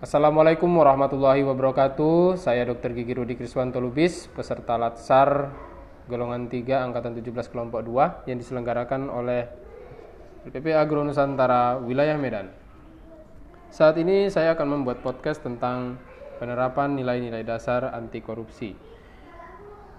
Assalamualaikum warahmatullahi wabarakatuh. Saya Dr. Gigi Rudi Kriswanto Lubis, peserta Latsar golongan 3 angkatan 17 kelompok 2 yang diselenggarakan oleh LPP Agro Nusantara wilayah Medan. Saat ini saya akan membuat podcast tentang penerapan nilai-nilai dasar anti korupsi.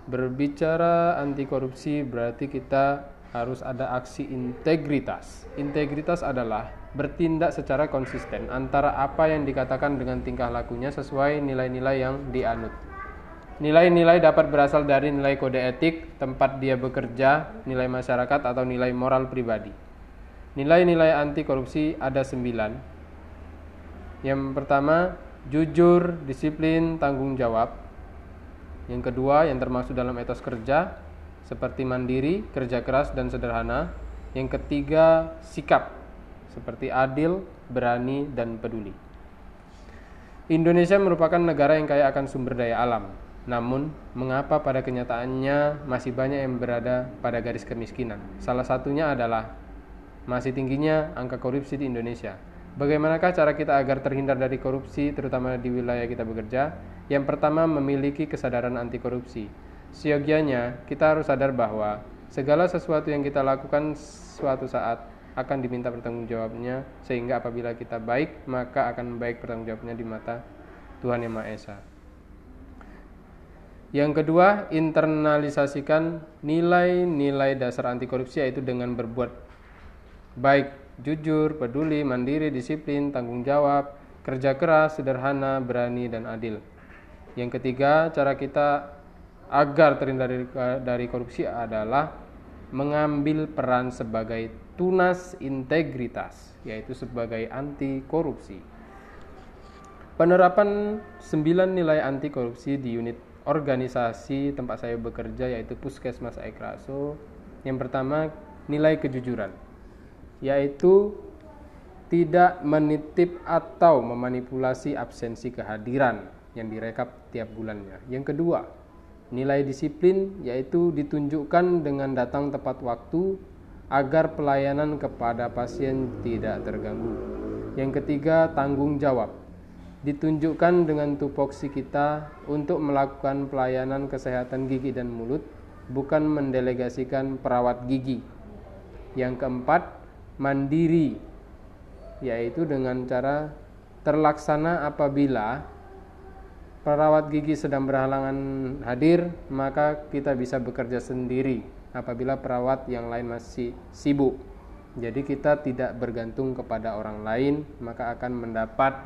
Berbicara anti korupsi berarti kita harus ada aksi integritas. Integritas adalah bertindak secara konsisten antara apa yang dikatakan dengan tingkah lakunya sesuai nilai-nilai yang dianut. Nilai-nilai dapat berasal dari nilai kode etik, tempat dia bekerja, nilai masyarakat, atau nilai moral pribadi. Nilai-nilai anti korupsi ada sembilan. Yang pertama, jujur, disiplin, tanggung jawab. Yang kedua, yang termasuk dalam etos kerja, seperti mandiri, kerja keras, dan sederhana. Yang ketiga, sikap, seperti adil, berani, dan peduli. Indonesia merupakan negara yang kaya akan sumber daya alam. Namun, mengapa pada kenyataannya masih banyak yang berada pada garis kemiskinan? Salah satunya adalah masih tingginya angka korupsi di Indonesia. Bagaimanakah cara kita agar terhindar dari korupsi, terutama di wilayah kita bekerja? Yang pertama, memiliki kesadaran anti korupsi. Siogianya, kita harus sadar bahwa segala sesuatu yang kita lakukan suatu saat akan diminta pertanggungjawabnya sehingga apabila kita baik maka akan baik pertanggungjawabnya di mata Tuhan Yang Maha Esa. Yang kedua, internalisasikan nilai-nilai dasar anti korupsi yaitu dengan berbuat baik, jujur, peduli, mandiri, disiplin, tanggung jawab, kerja keras, sederhana, berani, dan adil. Yang ketiga, cara kita agar terhindar dari, dari korupsi adalah mengambil peran sebagai tunas integritas, yaitu sebagai anti korupsi. Penerapan 9 nilai anti korupsi di unit organisasi tempat saya bekerja yaitu Puskesmas Aikraso. Yang pertama, nilai kejujuran, yaitu tidak menitip atau memanipulasi absensi kehadiran yang direkap tiap bulannya. Yang kedua, Nilai disiplin yaitu ditunjukkan dengan datang tepat waktu agar pelayanan kepada pasien tidak terganggu. Yang ketiga, tanggung jawab. Ditunjukkan dengan tupoksi kita untuk melakukan pelayanan kesehatan gigi dan mulut, bukan mendelegasikan perawat gigi. Yang keempat, mandiri, yaitu dengan cara terlaksana apabila perawat gigi sedang berhalangan hadir, maka kita bisa bekerja sendiri apabila perawat yang lain masih sibuk. Jadi kita tidak bergantung kepada orang lain, maka akan mendapat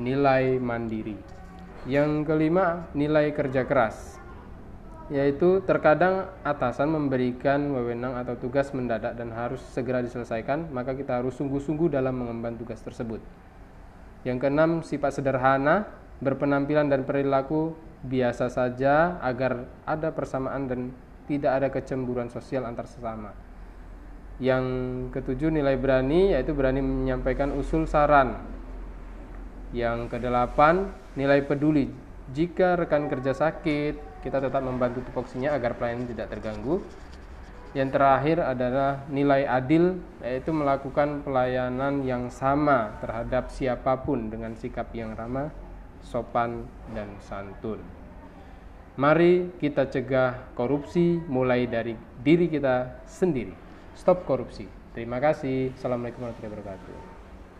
nilai mandiri. Yang kelima, nilai kerja keras. Yaitu terkadang atasan memberikan wewenang atau tugas mendadak dan harus segera diselesaikan, maka kita harus sungguh-sungguh dalam mengemban tugas tersebut. Yang keenam, sifat sederhana berpenampilan dan perilaku biasa saja agar ada persamaan dan tidak ada kecemburuan sosial antar sesama. Yang ketujuh nilai berani yaitu berani menyampaikan usul saran. Yang kedelapan nilai peduli. Jika rekan kerja sakit, kita tetap membantu tupoksinya agar pelayanan tidak terganggu. Yang terakhir adalah nilai adil, yaitu melakukan pelayanan yang sama terhadap siapa pun dengan sikap yang ramah, sopan, dan santun. Mari kita cegah korupsi mulai dari diri kita sendiri. Stop korupsi. Terima kasih. Assalamualaikum warahmatullahi wabarakatuh.